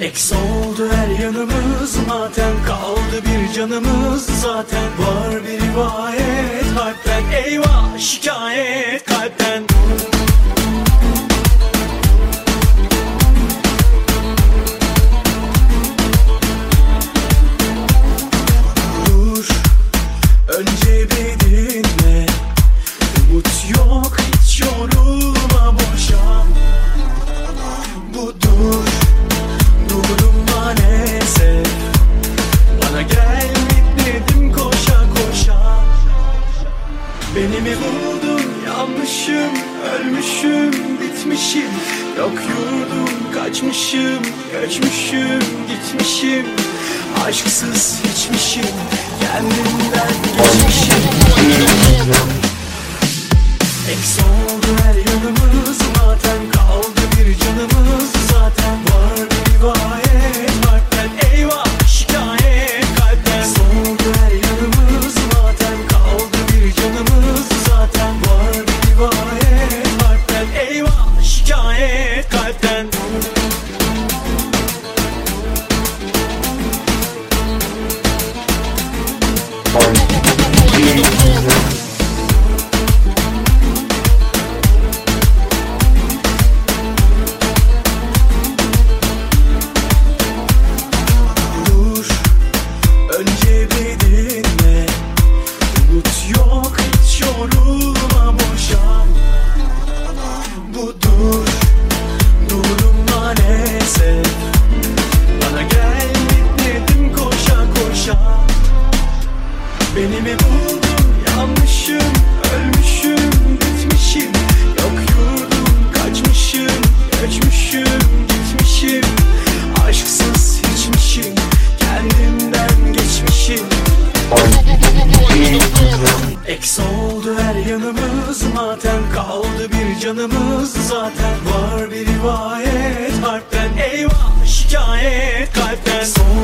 Eks oldu her yanımız maten Kaldı bir canımız zaten. Var bir rivayet kalpten Eyvah şikayet kalpten. Dur önce bir dinle Beni buldun? Yanmışım Ölmüşüm bitmişim. Yok yurdum kaçmışım Göçmüşüm gitmişim. Aşksız hiçmişim Kendimden geçmişim. Eks oldu her yanımız zaten Kaldı bir canımız. Zaten Önce bir dinle. Yok hiç yorulma boşa. Beni mi buldun yanmışım ölmüşüm bitmişim Yok yurdum kaçmışım göçmüşüm gitmişim. Aşksız hiçmişim kendimden geçmişim. Eksi oldu her yanımız zaten Kaldı bir canımız zaten. Var bir rivayet harpten Eyvah şikayet kalpten. Son